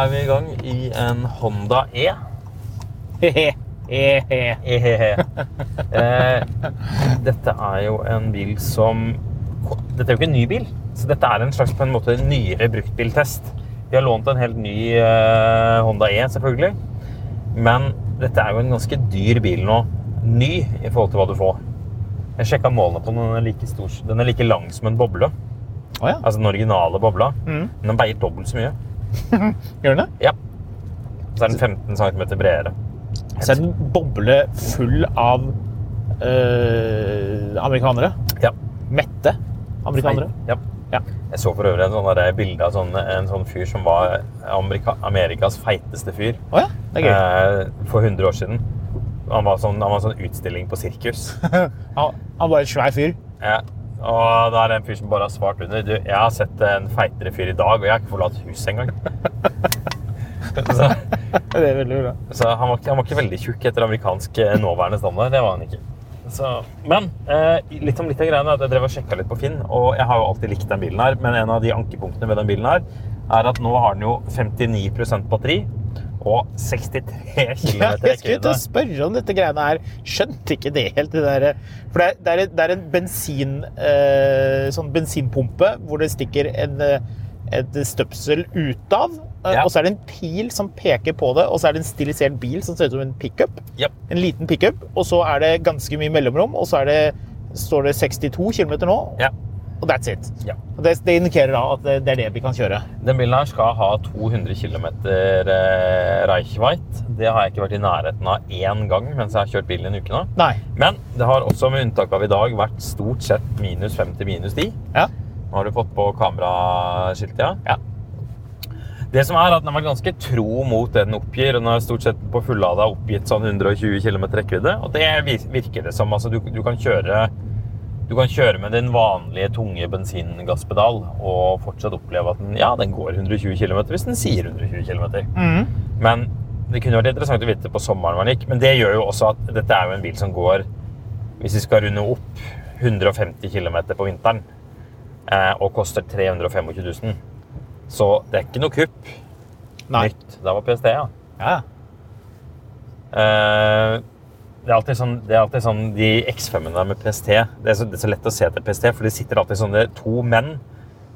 er vi i gang i en Honda E. He-he. He-he. Ehehe. Eh, dette er jo en bil som Dette er jo ikke en ny bil, så dette er en slags på en måte nyere bruktbiltest. Vi har lånt en helt ny eh, Honda E, selvfølgelig. Men dette er jo en ganske dyr bil nå. Ny i forhold til hva du får. Jeg sjekka målene på den. Den er like, stor, den er like lang som en boble. Oh, ja. Altså den originale bobla. Mm. Men den veier dobbelt så mye. Gjør den det? Ja. Så er den 15 cm bredere. Så er den boble full av øh, amerikanere. Ja. Mette amerikanere. Ja. Ja. Jeg så for øvrig en sånn der bilde av sånn, en sånn fyr som var Amerika, Amerikas feiteste fyr Oh, ja, det er gøy. eh, for 100 år siden. Han var sånn, han var sånn utstilling på sirkus. Han, han var en svær fyr. Ja. Og da er det en fyr som bare har svart under. Du, jeg har sett en feitere fyr i dag, og jeg har ikke forlatt huset engang. så Det er veldig bra. så han, var ikke, han var ikke veldig tjukk etter amerikansk eh, nåværende standard. Det var han ikke. Så, men eh, litt om litt av greiene at jeg drev og sjekka litt på Finn, og jeg har jo alltid likt den bilen her, men en av de ankepunktene ved den bilen her er at nå har den jo 59% batteri og 63 km Ja, jeg skulle til å spørre om dette greiene her. Skjønte ikke det helt. Det der. For det er, det er, en bensin, eh, sånn bensinpumpe hvor det stikker en, eh, et støpsel ut av. eh, Ja. Og så er det en pil som peker på det, og så er det en stilisert bil som ser ut som en pickup. Ja. En liten pickup. Og så er det ganske mye mellomrom, og så det, står det 62 km nå. Ja. Og that's it. Ja. Det, det indikerer da at det, det er det vi kan kjøre. Den bilen her skal ha 200 km eh, Reichweit. Det har jeg ikke vært i nærheten av én gang mens jeg har kjørt bilen en uke nå. Nei. Men det har også, med unntak av i dag, vært stort sett minus 5 til minus 10. Ja. Nå har du fått på kameraskiltet, ja? Ja. Det som er at Den har vært ganske tro mot det den oppgir. og Den har stort sett på fullada oppgitt sånn 120 km rekkevidde. Og det virker det som. Altså, du, du, kan kjøre, du kan kjøre med din vanlige tunge bensingasspedal og fortsatt oppleve at den, ja, den går 120 km hvis den sier 120 km. Mm. Men det kunne vært interessant å vite på sommeren hva den gikk. Men det gjør jo også at dette er jo en bil som går, hvis vi skal runde opp, 150 km på vinteren. Eh, og koster 325 000. Så det er ikke noe kupp. Nei. Nytt. Da var PST, ja. Ja. Eh, det er alltid sånn, det er alltid sånn De X5-ene med PST det er, så, det er så lett å se til PST, for det sitter alltid sånne to menn,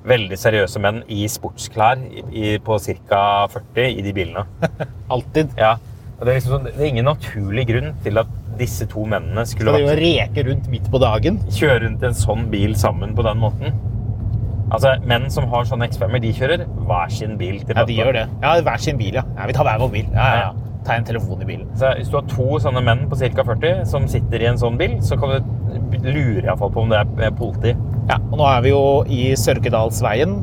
veldig seriøse menn, i sportsklær i, i, på ca. 40 i de bilene. Alltid. Ja, og det er, liksom sånn, det er ingen naturlig grunn til at disse to mennene skulle Skal de jo reke rundt midt på dagen? kjøre rundt en sånn bil sammen på den måten. Altså, Menn som har sånne X5-er, de kjører hver sin bil til Ja, de gjør det. Ja, hver sin bil, ja. ja vi tar hver vår bil. Ja, ja, ja. Ta en telefon i bilen. Så Hvis du har to sånne menn på ca. 40 som sitter i en sånn bil, så kan du lure iallfall på om det er politi. Ja, og nå er vi jo i Sørkedalsveien,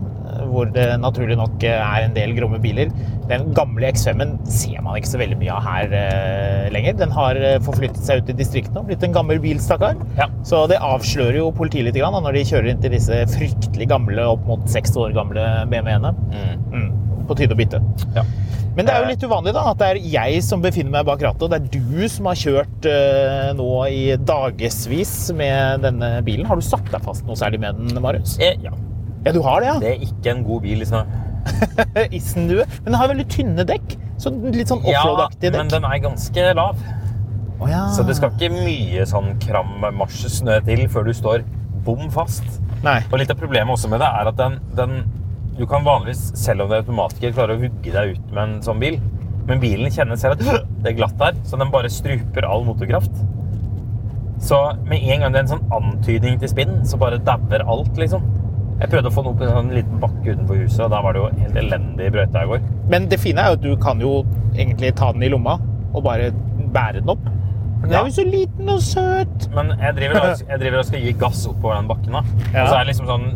hvor det naturlig nok er en del gromme biler. Den gamle X5-en ser man ikke så veldig mye av her eh, lenger. Den har eh, forflyttet seg ut i distriktene og blitt en gammel bil, stakkar. Ja. Så det avslører jo politiet litt grann, da, når de kjører inn til disse fryktelig gamle, opp mot seks år gamle BMW-ene. Mm. På tide å bytte. Ja. Men det er jo litt uvanlig da, at det er jeg som befinner meg bak rattet, og det er du som har kjørt uh, nå i dagevis med denne bilen. Har du satt deg fast noe særlig med den, Marius? Eh, ja. Ja, du har det, ja. Det er ikke en god bil. liksom. Issendue. Men den har veldig tynne dekk. Så litt sånn offroad-aktige men den er ganske lav. Oh, ja. Så det skal ikke mye sånn kram marsjsnø til før du står bom fast. Nei. Og litt av problemet også med det er at den, den Du kan vanligvis, selv om det er automatiker, klare å hugge deg ut med en sånn bil. Men bilen kjenner selv at det er glatt der, så den bare struper all motorkraft. Så med en gang det er en sånn antydning til spinn, så bare dauer alt, liksom. Jeg prøvde å få den opp i en sånn liten bakke utenfor huset, og da var det jo helt elendig brøyta i går. Men det fine er jo at du kan jo egentlig ta den i lomma og bare bære den opp. Den er jo så liten og søt. Men jeg driver, og, jeg driver og skal gi gass oppover den bakken. da. Ja. Og så er det liksom sånn,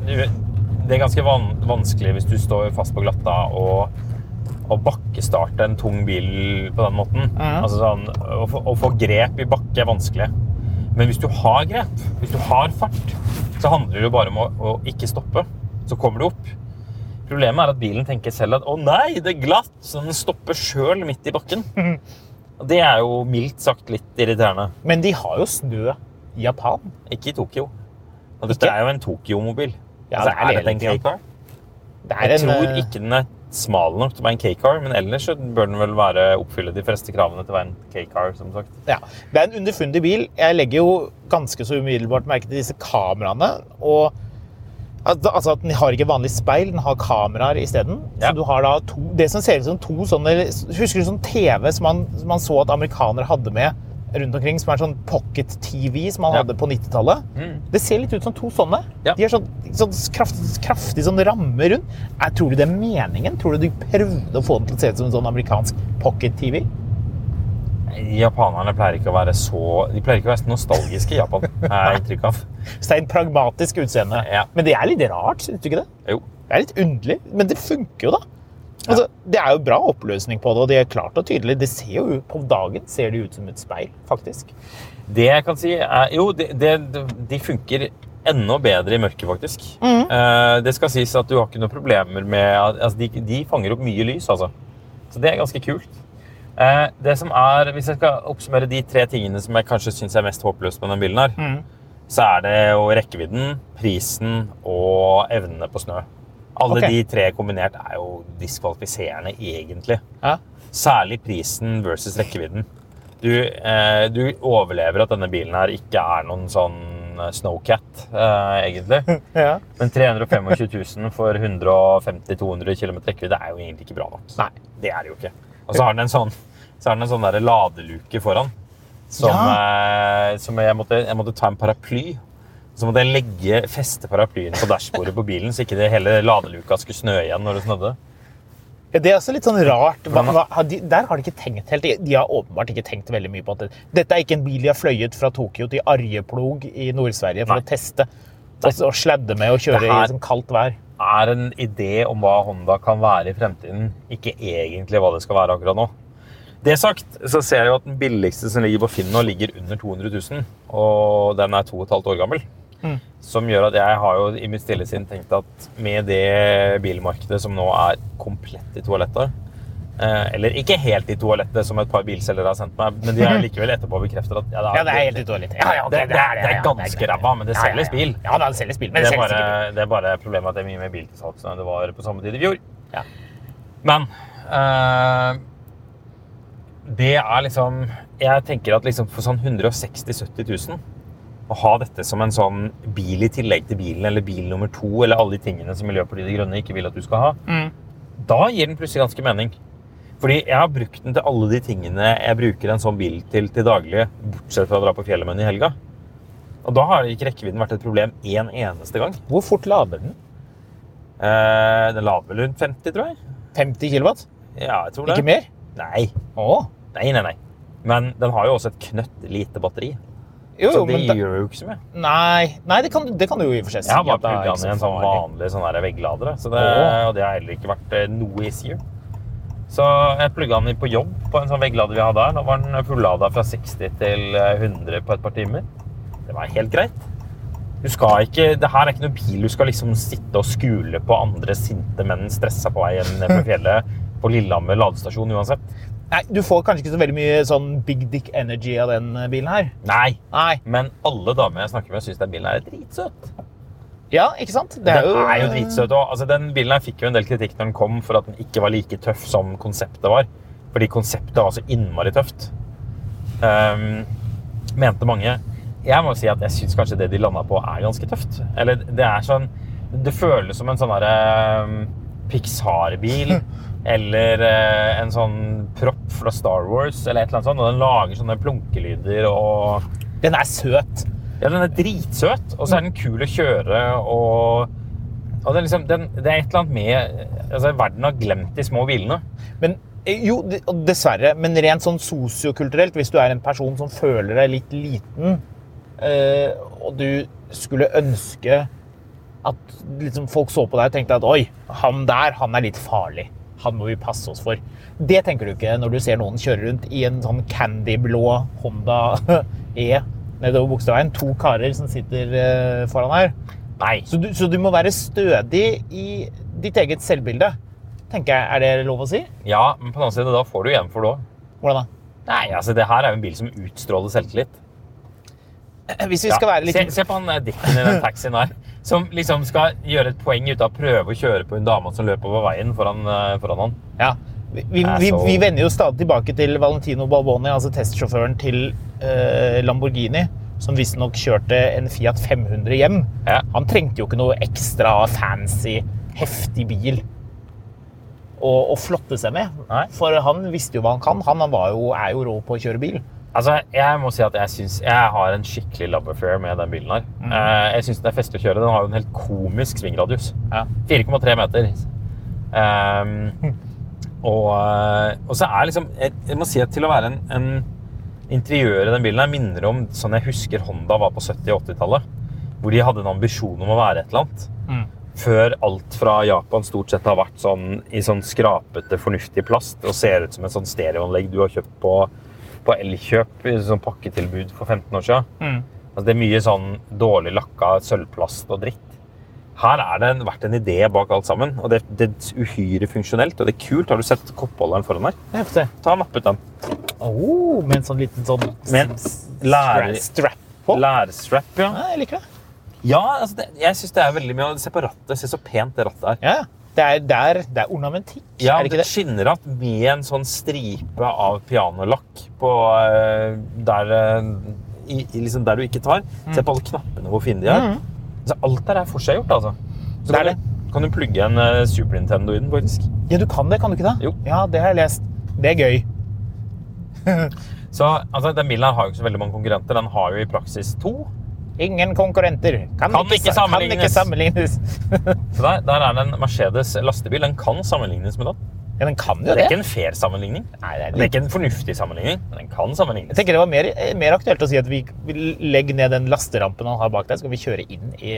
det er ganske van, vanskelig hvis du står fast på glatta og, og bakkestarte en tung bil på den måten. Ja. Altså sånn, å, få, å få grep i bakke er vanskelig. Men hvis du har grep, hvis du har fart, så handler det jo bare om å, å ikke stoppe. Så kommer du opp. Problemet er at bilen tenker selv at 'å nei, det er glatt', så den stopper sjøl midt i bakken. Og det er jo mildt sagt litt irriterende. Men de har jo snø i Japan. Ikke i Tokyo. Og dette Ikke? er jo en Tokyo-mobil. Ja, altså, er er det en. K-car? Jeg en, tror eh, ikke den er smal nok til å være en K-car, men ellers så bør den vel være oppfylle de fleste kravene til å være en K-car, som sagt. Ja, Det er en underfundig bil. Jeg legger jo ganske så umiddelbart merke til disse kameraene. og Altså at Den har ikke vanlig speil, den har kameraer isteden. Ja. Så du har da to, det som ser ut som to sånne Husker du sånn TV som man, som man så at amerikanere hadde med rundt omkring? Som er sånn pocket-TV som man Ja. hadde på 90-tallet? Mm. Det ser litt ut som to sånne. Ja. De har sånn, sånn kraftig, kraftig sånn ramme rundt. Jeg tror du det er meningen? Tror du de prøvde å få den til å se ut som en sånn amerikansk pocket-TV? Japanerne pleier ikke å være så De pleier ikke å være så nostalgiske i Japan, er inntrykk av. Så det er en pragmatisk utseende. Ja. Men det er litt rart, syns du ikke det? Jo. Det er litt underlig, men det funker jo, da. Altså, Det er jo bra oppløsning på det, og det er klart og tydelig. Det ser jo På dagen ser det ut som et speil, faktisk. Det jeg kan si er Jo, det, det, de funker enda bedre i mørket, faktisk. Eh, det skal sies at du har ikke noen problemer med altså de, de fanger opp mye lys, altså. Så det er ganske kult. Eh, det som er, Hvis jeg skal oppsummere de tre tingene som jeg kanskje syns er mest håpløst med denne bilen, her, så er det jo rekkevidden, prisen og evnene på snø. Alle okay. de tre kombinert er jo diskvalifiserende, egentlig. Ja. Særlig prisen versus rekkevidden. Du, eh, du overlever at denne bilen her ikke er noen sånn eh, Snowcat, eh, egentlig. ja. Men 325 000 for 150-200 km rekkevidde er jo egentlig ikke bra nok. Nei. Det er det jo ikke. Og så har den en sånn, så har den en sånn der ladeluke foran. Som, eh, som jeg, måtte, jeg måtte ta en paraply. Så måtte jeg legge, feste paraplyen på dashbordet på bilen, så ikke det hele ladeluka skulle snø igjen når det snødde. Ja, Det er også litt sånn rart. Hva, hva, har de, der har de ikke tenkt helt. De har åpenbart ikke tenkt veldig mye på at dette er ikke en bil de har fløyet fra Tokyo til Arjeplog i Nord-Sverige for Nei. å teste. Og, og sladde med og kjøre i sånn kaldt vær. Det er en idé om hva Honda kan være i fremtiden, ikke egentlig hva det skal være akkurat nå. Det sagt, så ser jeg jo at den billigste som ligger på Finn nå, ligger under 200 000, og den er to og et halvt år gammel. Mm. Som gjør at jeg har jo i mitt stille sinn tenkt at med det bilmarkedet som nå er komplett i toalettet, eh, eller ikke helt i toalettet, som et par bilselgere har sendt meg, men de har likevel etterpå bekreftet at Ja, det er helt utålelig. Ja, ja, okay, det, det, er, det er ganske ræva, men det Ja, ja, selges ja. bil. Ja, det selges bil, men Det det er, selges bare, ikke bil. det er bare problemet at det er mye mer bil til salgs enn det var på samme tid i fjor. Ja. Men eh, det er liksom Jeg tenker at liksom for sånn 160 000-70 000 å ha dette som en sånn bil i tillegg til bilen, eller bil nummer to, eller alle de tingene som Miljøpartiet De Grønne ikke vil at du skal ha, Mm. da gir den plutselig ganske mening. Fordi jeg har brukt den til alle de tingene jeg bruker en sånn bil til til daglig, bortsett fra å dra på fjellet med den i helga. Og da har ikke rekkevidden vært et problem én eneste gang. Hvor fort lader den? Eh, den lader vel rundt 50, tror jeg. 50 kilowatt? Ja, jeg tror det. Ikke mer? Nei. Åh. nei, nei, nei. Men den har jo også et knøtt lite batteri. Jo, så det men da, gjør jo ikke så mye. nei, nei det, kan, det kan du jo i og for seg si. Jeg har bare plugga den i en sånn vanlig sånn vegglader. Så det, og det har heller ikke vært eh, noe easier. Så jeg plugga den inn på jobb på en sånn vegglader vi hadde her. Nå var den fullada fra 60 til eh, 100 på et par timer. Det var helt greit. Du skal ikke, det her er ikke noe bil du skal liksom sitte og skule på andre sinte menn stressa på vei ned fra fjellet på Lillehammer ladestasjon uansett. Nei, Du får kanskje ikke så veldig mye sånn big dick energy av den eh, bilen her. Nei, Nei. men alle damer jeg snakker med, syns den bilen er dritsøt. Ja, ikke sant? Det Den er jo dritsøt. Og, altså, den bilen her fikk jo en del kritikk når den kom for at den ikke var like tøff som konseptet var. Fordi konseptet var så innmari tøft. Um, mente mange. Jeg må si at jeg syns kanskje det de landa på, er ganske tøft. Eller det er sånn Det føles som en sånn derre um, Pixar-bil. Eller eh, en sånn propp fra Star Wars, eller et eller annet sånt. Og den lager sånne plunkelyder og Den er søt. ja, den er dritsøt, og så er den kul å kjøre, og, og det, er liksom, den, det er et eller annet med altså, Verden har glemt de små bilene. Men eh, jo, dessverre. Men rent sånn sosiokulturelt, hvis du er en person som føler deg litt liten, eh, og du skulle ønske at liksom, folk så på deg og tenkte at oi, han der, han er litt farlig. Han må vi passe oss for. Det tenker du ikke når du ser noen kjøre rundt i en sånn candyblå Honda E nedover Bogstadveien. To karer som sitter eh, foran her. Nei. Så du, så du må være stødig i ditt eget selvbilde. tenker jeg. Er det lov å si? Ja, men på den annen side, da får du igjen for det òg. Hvordan da? Nei, altså, det her er jo en bil som utstråler selvtillit. Hvis vi skal Ja, være litt se, se på han eh, dikken i den taxien her. Som liksom skal gjøre et poeng ut av å prøve å kjøre på en dame som løper over veien foran, eh, foran han. Ja. Vi, vi, vi, vi vender jo stadig tilbake til Valentino Balboni, altså testsjåføren til eh, Lamborghini, som visstnok kjørte en Fiat 500 hjem. Ja. Han trengte jo ikke noe ekstra fancy, heftig bil å, flotte seg med. Nei. For han visste jo hva han kan. Han, han var jo, er jo rå på å kjøre bil. Altså, jeg må si at jeg syns jeg har en skikkelig love affair med den bilen her. Eh, Jeg syns den er festlig å kjøre. Den har jo en helt komisk svingradius. Ja. 4,3 meter. Um, og, eh, og så er liksom Jeg, jeg må si at til å være en, en interiør i den bilen her minner om sånn jeg husker Honda var på 70- og 80-tallet. Hvor de hadde en ambisjon om å være et eller annet. Mm. Før alt fra Japan stort sett har vært sånn i sånn skrapete, fornuftig plast og ser ut som et sånn stereoanlegg du har kjøpt på, på Elkjøp i sånn pakketilbud for 15 år siden. Mm. Altså, det er mye sånn dårlig lakka sølvplast og dritt. Her er det vært en idé bak alt sammen, og det, det er uhyre funksjonelt. Og det er kult. Har du sett koppholderen foran her? Jeg får se. Ta og Napp ut den. Oh, med en sånn liten sånn Med en s- lære- strap på. Lærstrap, ja. Ja, jeg liker det. Ja, altså det, jeg syns det er veldig mye Se på rattet. Se så pent det rattet er. Ja, det er, det er, det er ornamentikk, Ja, er det det det? skinneratt med en sånn stripe av pianolakk på eh, der, eh, i, liksom der du ikke tar. Se på alle knappene hvor fine de er. Mm. Så alt der er forseggjort, altså. Så Det er du, kan du plugge en eh, Super Nintendo i den, faktisk. Ja, du kan det, kan du ikke det? Jo. Ja, det har jeg lest. Det er gøy. Så altså, den bilen her har jo ikke så veldig mange konkurrenter. Den har jo i praksis to. Ingen konkurrenter. Kan, Kan ikke Kan ikke sammenlignes. Der, der er det en Mercedes lastebil. Den kan sammenlignes med den. ja, den kan jo Det Det er ikke en fair sammenligning. Nei, det er Det er ikke en fornuftig sammenligning, men den kan sammenlignes. Jeg tenker det var mer, mer aktuelt å si at vi, vi legger ned den lasterampen han har bak der, så skal vi kjøre inn i,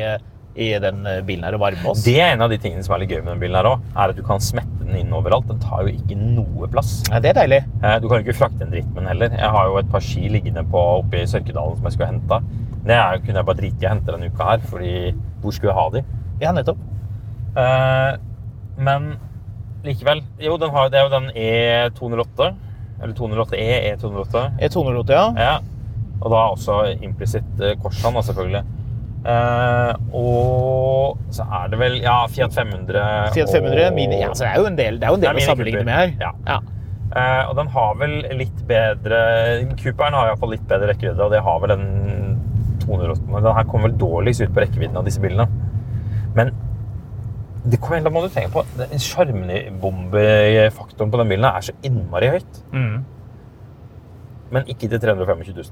i den eh, bilen her og varme oss. Det er en av de tingene som er litt gøy med den bilen her òg, er at du kan smette den inn overalt. Den tar jo ikke noe plass. Ja, det er deilig. Eh, Du kan jo ikke frakte en dritt med den heller. Jeg har jo et par ski liggende på oppe i Sørkedalen som jeg skulle hente. Det er, kunne jeg bare drite i å hente denne uka her, fordi hvor skulle jeg ha de? Ja, nettopp. Eh, men likevel Jo, den har, det er jo den E208. Eller 208E, E208. E208, ja. Ja. Og da også implisitt eh, Korsan, selvfølgelig. Eh, og så er det vel ja, Fiat 500 Fiat 500 og, mini. Ja, så det er jo en del, det er jo en del å sammenligne med her. Ja. Ja. Eh, og den har vel litt bedre Cooperen har iallfall litt bedre rekkevidde, og det har vel den 208. Den her kommer vel dårligst ut på rekkevidden av disse bilene. Men det kommer da må du tenker på. Den Sjarmebombefaktoren på den bilen er så innmari høyt. Mm. Men ikke til 325 000.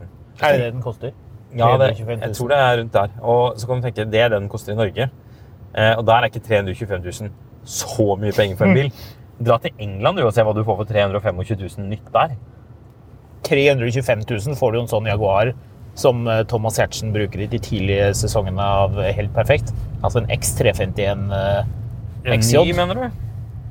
Er det det den koster? Ja, det, jeg tror det er rundt der. Og så kan du tenke, det er det den koster i Norge. Eh, og der er ikke 325 000 så mye penger for en bil. Dra til England og se hva du får for 325 000 nytt der. 325 000 får du en sånn Jaguar som eh, Thomas Hertzen bruker i de tidlige sesongene av Helt perfekt. Altså en X351 XJ. En XJ. ny, mener du?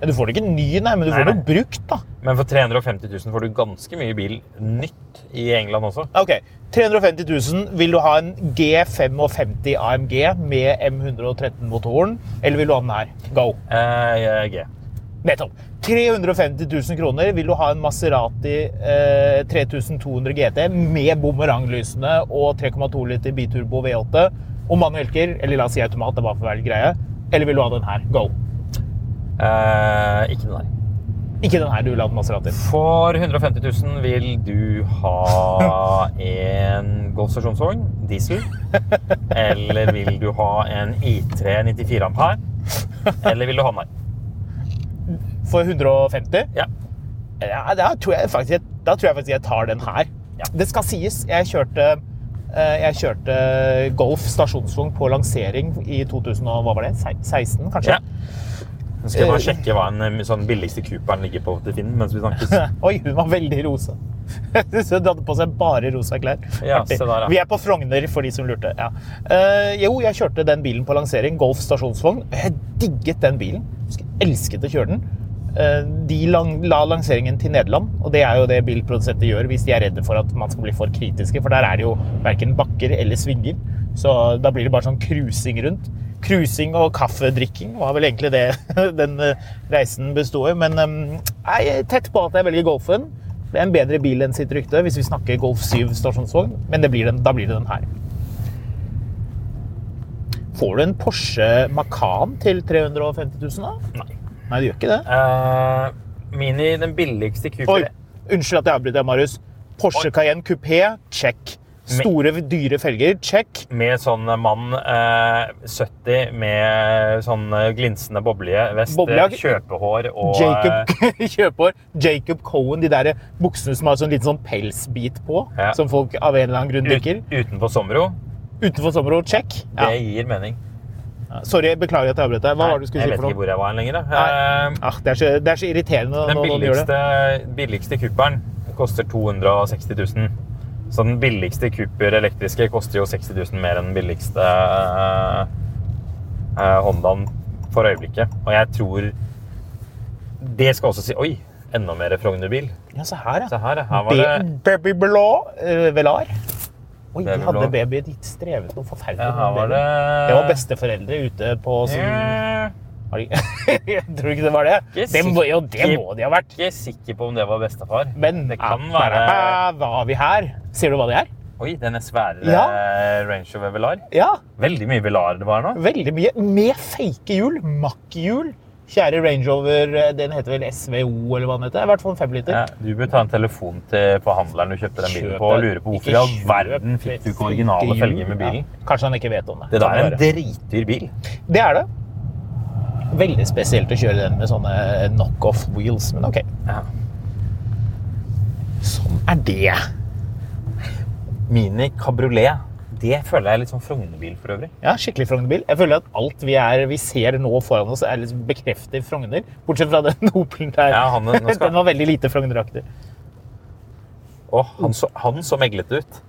Ja, Du får det ikke ny, nei, men du Nei, får det nei. brukt, da. Men for 350 000 får du ganske mye bil nytt i England også. Ok, 350 000. Vil du ha en G55 AMG med M113-motoren, eller vil du ha den her? Go. Eh, G. Nettopp. 350 000 kroner vil du ha en Maserati eh, 3200 GT med bumeranglysene og 3,2 liter biturbo V8 og manuelker, eller la oss si automat, det bare for litt greie. Eller vil du ha den her? Go. Eh, ikke den her. Ikke den her, du vil ha den Maserati. For 150 000 vil du ha en Golf stasjonsvogn, diesel. Eller vil du ha en I3 94 ampere? Eller vil du ha den her? For 150? Ja. Ja, da tror jeg faktisk, da tror jeg faktisk jeg tar den her. Ja. Det skal sies, jeg kjørte, eh, jeg kjørte Golf stasjonsvogn på lansering i 2000, og hva var det? 16, kanskje? Ja. Nå skal jeg bare sjekke hva en eh, sånn billigste Cooperen ligger på til Finn mens vi snakkes. Oi, hun var veldig rosa. Så hun hadde på seg bare rosa klær. Ja, se der, ja. Vi er på Frogner, for de som lurte. Ja. Uh, jo, jeg kjørte den bilen på lansering. Golf stasjonsvogn. Jeg digget den bilen. Jeg elsket å kjøre den. Eh, de la lanseringen til Nederland, og det er jo det bilprodusenter gjør hvis de er redde for at man skal bli for kritiske, for der er det jo verken bakker eller svinger. Så da blir det bare sånn cruising rundt. Cruising og kaffedrikking var vel egentlig det den eh, reisen bestod i. Men eh, jeg er tett på at jeg velger Golfen. Det er en bedre bil enn sitt rykte hvis vi snakker Golf 7 stasjonsvogn, men blir den, da blir det den her. Får du en Porsche Macan til 350 000, da? Nei. Nei, det gjør ikke det. Uh, Mini, den billigste Oi, unnskyld at jeg avbryter deg, Marius. Porsche Oi. Cayenne Coupé, check. Store, dyre felger, check. med sånn mann eh, 70 med sånn glinsende boblige vest, Boblejakke. kjøpehår og Jacob Kjøpehår. Jacob Cohen, de der buksene som har sånn liten sånn pelsbit på, Ja. som folk av en eller annen grunn eh, liker. ut, utenfor Sombro. Utenfor Somro, check. Ja. Det gir mening. Sorry, beklager at jeg avbrøt deg. Hva Nei, var det du skulle jeg si vet for ikke noe? hvor jeg var lenger. Ah, det, er så, det er så irriterende Den billigste, billigste Cooperen koster 260 000. Så den billigste Cooper elektriske koster jo 60 000 mer enn den billigste eh, eh, Hondaen for øyeblikket. Og jeg tror Det skal også si Oi! Enda mer Frogner-bil. Ja, se her, ja. Se her, her var det Be Baby Blå eh, Velar. Oi, de hadde baby. De strevet noe forferdelig. ja, var det Det var besteforeldre ute på sånn Jeg tror ikke det var det. Ikke Det må, jo, det må de ha vært. Ikke sikker på om det var bestefar. Men det kan være Hva har vi her? Ser du hva det er? Oi, denne svære Ja. Range Rover Velar. Ja, Veldig mye Velar det var nå. veldig mye. Med fake hjul. Mack-hjul. Kjære Range Rover, eh, den heter vel SVO, eller hva den heter. I hvert fall en femliter. Ja, du bør ta en telefon til forhandleren du kjøpte den bilen på, og lure på hvorfor i all verden fikk du ikke originale felger med bilen. Ja, kanskje han ikke vet om det. Det der er en dritdyr bil. Det er det. Veldig spesielt å kjøre den med sånne knockoff wheels, men ok. Ja. Sånn er det. Mini kabriolet. Det føler jeg er litt sånn Frognerbil for øvrig. Ja, skikkelig Frognerbil. Jeg føler at alt vi, er, vi ser nå foran oss, er liksom bekrefter Frogner. Bortsett fra den Opelen der. Ja, han, skal... den var veldig lite Frogneraktig. Og han så, han så meglete ut.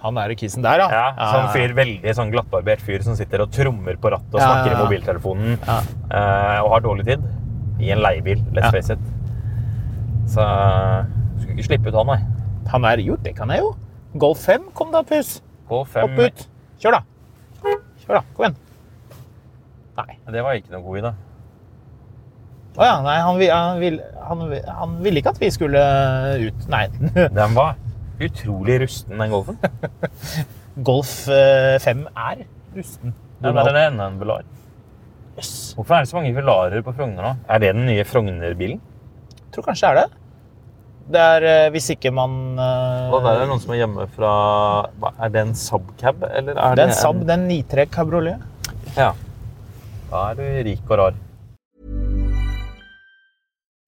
Han er i kissen der, ja. ja sånn fyr, Veldig sånn glattbarbert fyr som sitter og trommer på rattet og snakker ja, ja, i mobiltelefonen uh, og har dårlig tid. I en leiebil, let's face it. Så uh, skulle ikke slippe ut han, nei. Han er gjort, det kan jeg jo. Golf 5 kom da, pus. K5 Hopp ut. Kjør, da. Kjør, da. Kom igjen. Nei. Det var ikke noe god idé. Å oh, ja. Nei, han, han, han, han, ville ikke at vi skulle ut. Nei. den var utrolig rusten, den Golfen. Golf eh, 5 er rusten. Nei, men den er enda en Velar. Yes. Hvorfor er det så mange Velarer på Frogner nå? Er det den nye Frogner-bilen? Tror kanskje det er det. Det er eh, hvis ikke man uh, Og der er det noen som er hjemme fra Er det en Subcab, eller er Det det er en Saab, det er en 93 Cabriolet. Ja. Da er du rik og rar.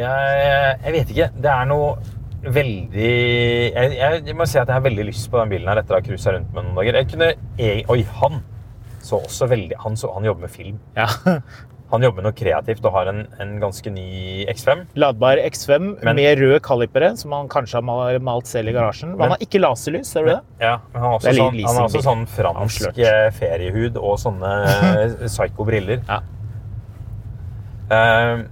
Jeg, jeg vet ikke. Det er noe veldig jeg, jeg, må si at jeg har veldig lyst på den bilen her etter å ha cruisa rundt med noen dager. Jeg kunne, jeg, oi, han så også veldig Han, så, han jobber med film. Ja. Han jobber med noe kreativt og har en, en ganske ny X5. Ladbar X5 Men- med rød kalipere, som han kanskje har malt selv i garasjen. Men han har ikke laserlys, ser du det? Ja, men han har også, sånn, han har også sånn fransk eh, feriehud og sånne eh, psyko-briller. Ja. Eh,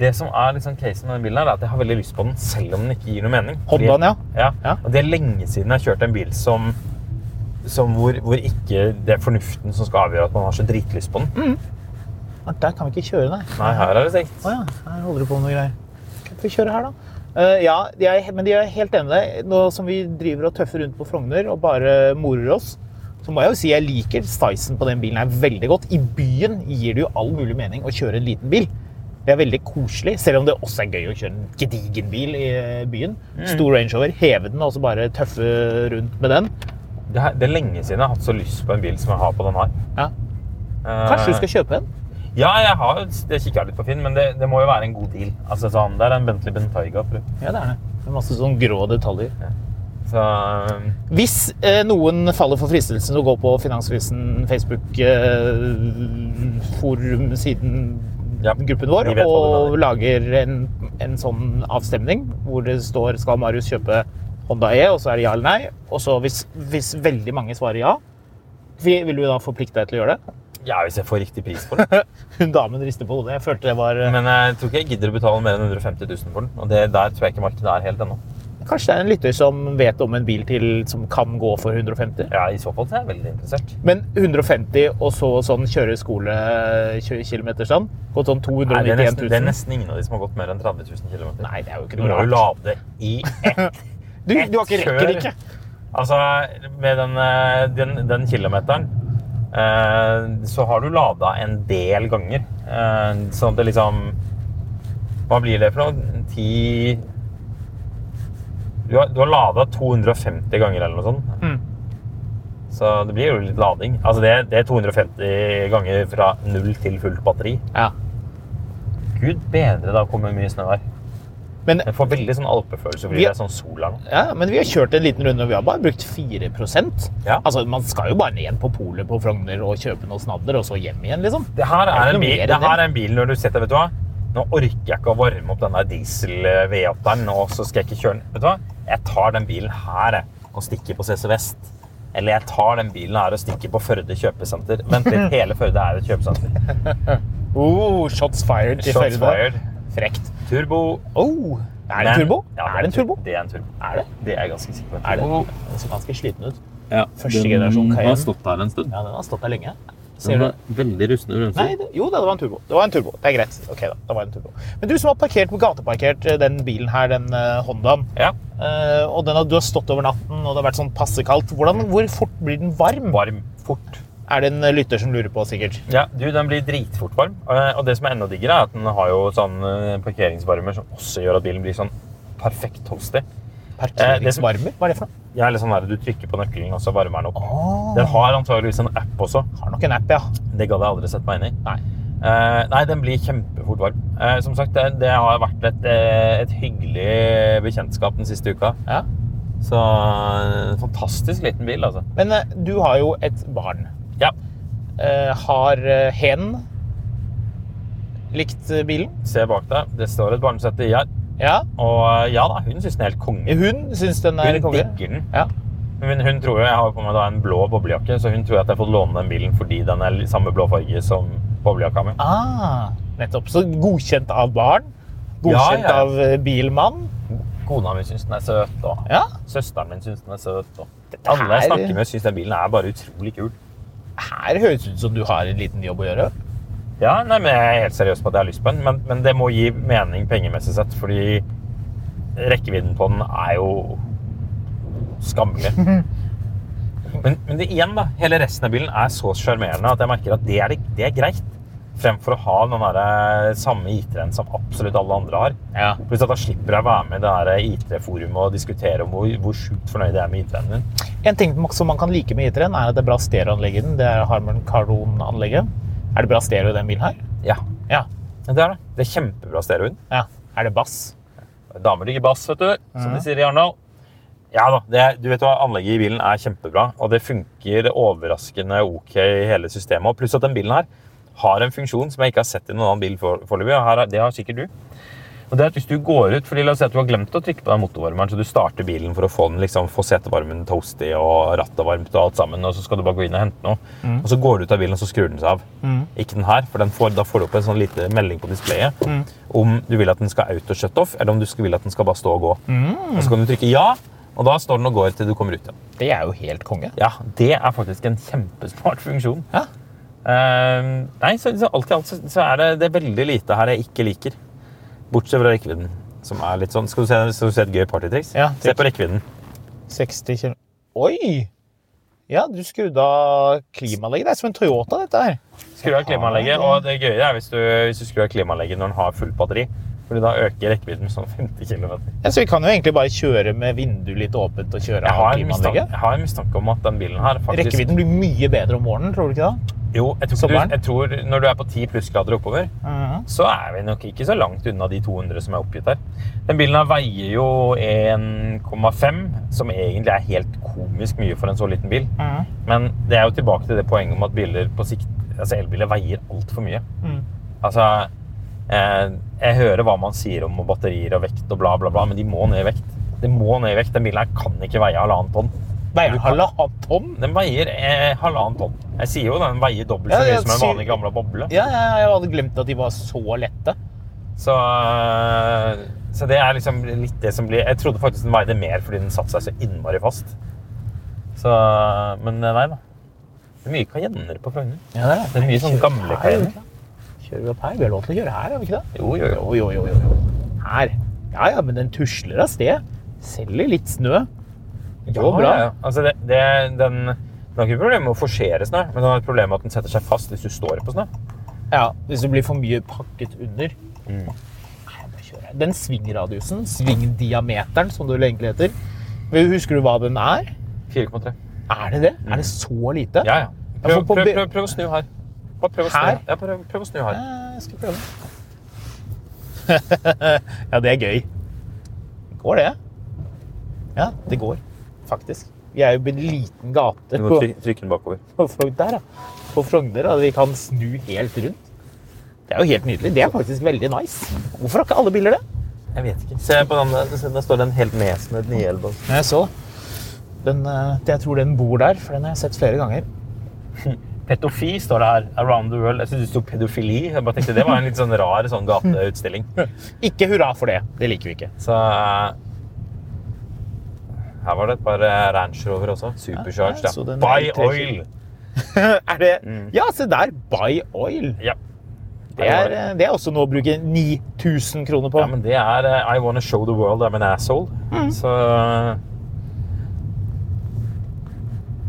Det som er liksom casen med den bilen, her, er at jeg har veldig lyst på den, selv om den ikke gir noe mening. Hondaen, ja. Ja. Ja. Og det er lenge siden jeg har kjørt en bil som, som hvor, hvor ikke det er fornuften som skal avgjøre at man har så dritlyst på den. Mm. Der kan vi ikke kjøre, nei. Nei, her er det stengt. Å ja, her holder du på med noe greier. Kan vi kjøre her, da? Uh, ja, jeg, men jeg er helt enig med deg. Nå som vi driver og tøffer rundt på Frogner og bare morer oss, så må jeg jo si jeg liker stysen på den bilen her veldig godt. I byen gir det jo all mulig mening å kjøre en liten bil. Det er veldig koselig, selv om det også er gøy å kjøre en gedigen bil i byen. byen. Stor Range Rover, heve den og så bare tøffe rundt med den. Det er, det er lenge siden jeg har hatt så lyst på en bil som jeg har på den her. Ja. Eh, Kanskje du skal kjøpe en? Ja, jeg har kikket litt på Finn, men det, det må jo være en god deal. Altså, sånn, det er en Bentley Bentayga. Ja, det er det. Med masse sånn grå detaljer. Så eh, Hvis eh, noen faller for fristelsen å gå på Finansvisen Facebook-forum-siden Ja, gruppen vår og lager en, en sånn avstemning hvor det står skal Marius kjøpe Honda E, og så er det ja eller nei. Og så hvis, hvis veldig mange svarer ja, vil du da forplikte deg til å gjøre det? ja, hvis jeg får riktig pris for den. Hun damen rister på hodet. Jeg følte det var Men jeg tror ikke jeg gidder å betale mer enn 150 000 for den. Og det, der tror jeg ikke markedet er helt ennå. Kanskje det er en lytter som vet om en bil til som kan gå for 150? Ja, I så fall så er jeg veldig interessert. Men 150 og så sånn kjøreskolekilometer sånn? Gått sånn Nei, det, er nesten, det er nesten ingen av de som har gått mer enn 30 000 km. Nei, det er jo ikke Du noe må jo rart. lade i ett Du, du har ikke rekker det ikke. Altså, med den, eh, den, den kilometeren eh, så har du lada en del ganger. Eh, sånn at det liksom Hva blir det for noe? Ti Du har, du har lada 250 ganger eller noe sånt. Mm. Så det blir jo litt lading. Altså det, det er 250 ganger fra null til fullt batteri. Ja. Gud bedre, da kommer mye snø her. Men, Jeg får veldig sånn alpefølelse fordi Vi- det er sånn sol her nå. ja, men vi har kjørt en liten runde, og vi har bare brukt 4 Ja. Altså, Man skal jo bare ned på polet på Frogner og kjøpe noe snadder, og så hjem igjen, liksom. Det her Det er er, en bil, det. her er en bil når du setter, vet du hva? Nå orker jeg ikke å varme opp denne diesel V8-eren, og så skal jeg ikke kjøre den. Vet du hva? Jeg tar den bilen her og stikker på CC Vest. Eller jeg tar den bilen her og stikker på Førde kjøpesenter. Vent litt, hele Førde er et kjøpesenter. Oh, shots fired til Shots Førde. fired. Frekt. Turbo. Oh, er det en turbo? Ja, er det en turbo? Det er en turbo. Er det? Det er jeg ganske sikker på. Er det? Den ser ganske sliten ut. Ja, Første generasjon Cayenne. har stått der en stund. Ja, den har stått der lenge. Ser du? veldig rustne bremser. Nei, det, jo da, det var en turbo. Det var en turbo. Det er greit. Ok da, det var en turbo. Men du som har parkert gateparkert eh, den bilen her, den uh, Hondaen, Ja, uh, og den har, du har stått over natten, og det har vært sånn passe kaldt. Hvordan, hvor fort blir den varm? varm, fort. Er det en lytter som lurer på, sikkert? Ja, du, den blir dritfort varm. Og det som er enda diggere, er at den har jo sånn parkeringsvarmer som også gjør at bilen blir sånn perfekt toasty. Parkeringsvarmer? Hva er det for noe? Ja, sånn der, Du trykker på nøkkelen, og så varmer den opp. Oh. Den har antageligvis en app også. har nok en app, ja. Det gadd jeg aldri sett meg inn i. Nei. Uh, nei, den blir kjempefort varm. Uh, som sagt, det, det har vært et, eh, et hyggelig bekjentskap den siste uka. ja. Så en fantastisk liten bil, altså. Men uh, du har jo et barn. Ja. Eh, har eh, hen likt eh, bilen? Se bak deg. Det står et barnesete i her. Ja. Og eh, ja da, hun syns den er helt konge. Hun syns den er Hun konge. digger den. Ja. Men hun tror jo, Jeg har jo på meg da en blå boblejakke, så hun tror at jeg har fått låne den bilen fordi den er samme blå farge som boblejakka mi. Ah, nettopp. Så godkjent av barn. Godkjent Ja, ja. av eh, bilmann. Kona mi syns den er søt, og Ja. søsteren min syns den er søt. Og alle jeg snakker med, syns den bilen er bare utrolig kul. Her høres det ut som du har en liten jobb å gjøre. Ja, nei, men Jeg er helt seriøs på at jeg har lyst på den, men, men det må gi mening pengemessig sett. Fordi rekkevidden på den er jo skammelig. Men, men det, igjen, da. Hele resten av bilen er så sjarmerende at jeg merker at det er, det er greit. Fremfor å ha den der samme IT-en som absolutt alle andre har. Ja. Pluss at da slipper jeg å være med i det der IT-forumet og diskutere om hvor, hvor sjukt fornøyd jeg er med IT-en min. En ting som man kan like med IT-en, er at det er bra stereoanlegg i den. Det er Harman Kardon-anlegget. Er det bra stereo i den bilen her? Ja, Ja. det er det. Det er kjempebra stereo i ja. Er det bass? Damer liker bass, vet du, som de sier i Arendal. Ja da, det, du vet hva, anlegget i bilen er kjempebra, og det funker overraskende ok i hele systemet. Pluss at den bilen her har en funksjon som jeg ikke har sett i noen annen bil for- foreløpig, For, det har sikkert du. Og det er at hvis du går ut, fordi La oss si at du har glemt å trykke på den motorvarmeren, så du starter bilen for å få, den, liksom, få setevarmen toasty og rattet varmt, og alt sammen, og så skal du bare gå inn og hente noe. Og så går du ut av bilen, og så skrur den seg av. Ikke den her, for den får, da får du opp en sånn lite melding på displayet om du vil at den skal auto-shut-off, eller om du vil at den skal bare stå og gå. Og så kan du trykke ja, og da står den og går til du kommer ut igjen. Det er jo helt konge. Ja, det er faktisk en kjempesmart funksjon. Ja. Uh, nei, så, så alt i alt så, så er det, det er veldig lite her jeg ikke liker. Bortsett fra rekkevidden, som er litt sånn Skal du se, skal du se et gøy partytriks? Ja, se på rekkevidden. 60 km Oi! Ja, du skrudde av klimaanlegget. Det er som en Toyota, dette her. Skru av klimaanlegget, og det gøye er hvis du, hvis du skrur av klimaanlegget når den har fullt batteri. Fordi da øker rekkevidden med sånn 50 km. Ja, så vi kan jo egentlig bare kjøre med vinduet litt åpent og kjøre av klimaanlegget. jeg har en mistanke om at den bilen her faktisk Rekkevidden blir mye bedre om morgenen, tror du ikke det? Jo, jeg tror, du, jeg tror når du er på 10 plussgrader oppover, Mhm. så er vi nok ikke så langt unna de 200 som er oppgitt her. Den bilen her veier jo 1,5, som egentlig er helt komisk mye for en så liten bil. Mhm. Men det er jo tilbake til det poenget om at biler på sikt, altså elbiler veier altfor mye. Mhm. Altså, eh, jeg hører hva man sier om batterier og vekt og bla, bla, bla, men de må ned i vekt. De må ned i vekt. Den bilen her kan ikke veie halvannet tonn. Veier den halvannet tonn? Den veier eh, halvannen tonn. Jeg sier jo den veier dobbelt så mye ja, som en vanlig gamle boble. Ja, ja, jeg hadde glemt at de var så lette. Så, eh, så det er liksom litt det som blir Jeg trodde faktisk den veide mer fordi den satte seg så innmari fast. Så, men eh, nei da. Det er mye Cayenner på Frogner. Ja, det er Det er mye sånn gamle Cayenner. Kjører vi opp her? Vi har lov til å kjøre her, har vi ikke det? Jo, jo, jo. Jo, jo, jo. Her. Ja, ja, men den tusler av sted. Selger litt snø. Det går bra. Ja, ja. Altså, det, det, den, den har ikke problemer med å forsere snø, men den har et problem med at den setter seg fast hvis du står på snø. Ja, hvis det blir for mye pakket under. Mm. Nei. Den svingradiusen, svingdiameteren, som det egentlig heter, husker du hva den er? 4,3. Er det det? Er det så lite? Ja, ja. Prøv, prøv, prøv, prøv å snu her. Bare prøv å snu Her? Ja, prøv, å snu her. Eh, Jeg skal prøve. ja, det er gøy. Går det? Ja, det går. Faktisk. Vi er jo en liten gate Du må på, trykke, trykke den bakover. på Frogner. Der, ja. På Frogner, da. Vi kan snu helt rundt. Det er jo helt nydelig. Det er faktisk veldig nice. Hvorfor har ikke alle biler det? Jeg vet ikke. Se på den der. Der står det en helt nedsnødd 911. Jeg så. Den, eh, jeg tror den bor der, for den har jeg sett flere ganger. Petofi står det her. Around the world. Jeg synes det sto pedofili. Jeg bare tenkte Det var en litt sånn rar sånn gateutstilling. Ikke hurra for det. Det liker vi ikke. Så eh, her var det et par eh, Range Rover også. Supercharged. Ja, Ja, så Buy oil! er det Ja, se der! Buy oil. Ja. Det er, eh, det er også noe å bruke 9000 kroner på. ja, men det er eh, I wanna show the world I'm an asshole. Så eh,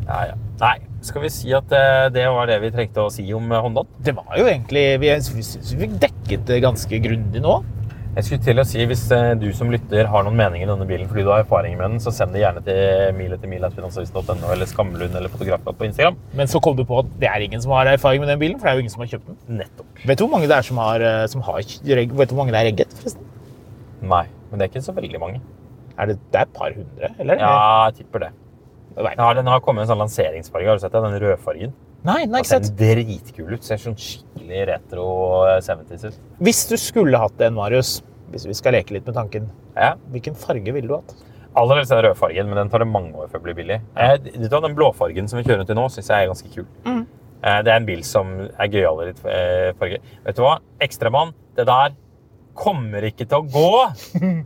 Ja, ja. Nei, skal vi si at det var det vi trengte å si om Honda? Hondaen? Det var jo egentlig Vi, vi vi dekket det ganske grundig nå. Jeg skulle til å si, Hvis eh, du som lytter har noen meninger i denne bilen fordi du har erfaring med den, så send det gjerne til mil etter mil.finansavisen.no eller Skamlund eller Fotografkatt på Instagram. Men så kom du på at det er ingen som har erfaring med den bilen, for det er jo ingen som har kjøpt den. Nettopp. Vet du hvor mange det er som har, eh, som har regg- Vet du hvor mange det er regget, forresten? Nei, men det er ikke så veldig mange. Er det, det er et par hundre, eller? Ja, jeg tipper det. Ja, den har kommet en sånn lanseringsfarge. Har du sett det? Den rødfargen. nei, den har Den ikke sett. dritkul ut. Ser sånn skikkelig retro eh, 70s ut. Hvis du skulle hatt en, Marius, hvis vi skal leke litt med tanken, Ja. hvilken farge ville du hatt? Aller helst den rødfargen, men den tar det mange år før blir billig. Eh, Den blåfargen som vi kjører rundt i nå, syns jeg er ganske kul. Mm. det er en bil som er gøyalere i eh, farge. Vet du hva? Ekstramann, det der kommer ikke til å gå!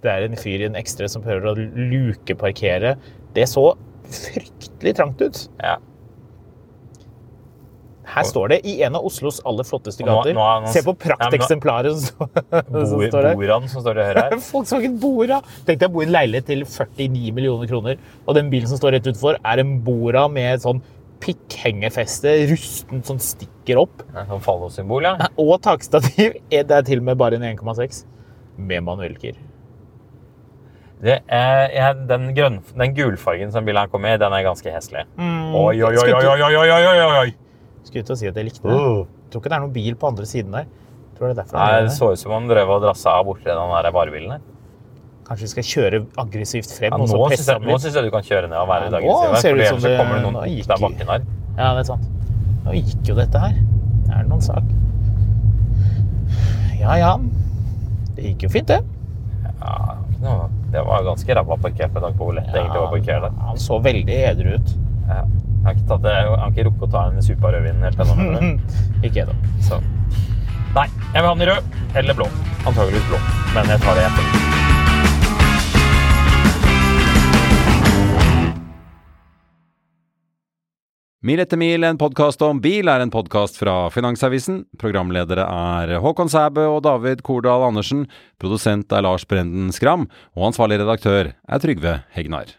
Det er en fyr i en ekstra som prøver å lukeparkere. Det så fryktelig trangt ut. Ja. Her står det i en av Oslos aller flotteste gater. nå- nå nå- Se på prakteksemplaret som, som står der. Boran som står til høyre her. Volkswagen Bora. Tenk deg å bo i en leilighet til 49 millioner kroner, og den bilen som står rett utenfor, er en Bora med sånn pikkhengefeste, rustent, som stikker opp, Sånn fallosymbol, ja. og takstativ. Det er til og med bare en 1,6 med manuellgir. Det ja, den, grønn, den gulfargen som bilen her kommer i, den er ganske heslig. Mm. Oi, oi, oi, oi, oi, oi, oi, oi. Skulle til å si at jeg likte det. Uh. Jeg tror ikke det er noen bil på andre siden der. Jeg tror det er derfor Nei, det det. så ut som han drev og drassa av borti den der varebilen der. Kanskje vi skal kjøre aggressivt frem Ja, og nå så syns jeg, nå litt? synes jeg du kan kjøre ned og være Ja, i nå dagens ser det ut som det- kommer det noen gikk der bakken her. Ja, det er sant. Nå gikk jo dette her. Det er noen sak. Ja, ja. Det gikk jo fint, det. Ja, det var ganske ræva parkert med tanke på hvor lett det egentlig var å parkere der. Han så veldig edru ut. Ja. Jeg har ikke, tatt det, jeg har ikke rukket å ta en supa rødvin helt ennå. Ikke jeg, da. Så. Nei, jeg vil ha den i rød eller blå. Antageligvis blå, men jeg tar det etter. Mil etter mil, en podkast om bil, er en podkast fra Finansavisen. Programledere er Håkon Sæbø og David Kordal Andersen. Produsent er Lars Brenden Skram. Og ansvarlig redaktør er Trygve Hegnar.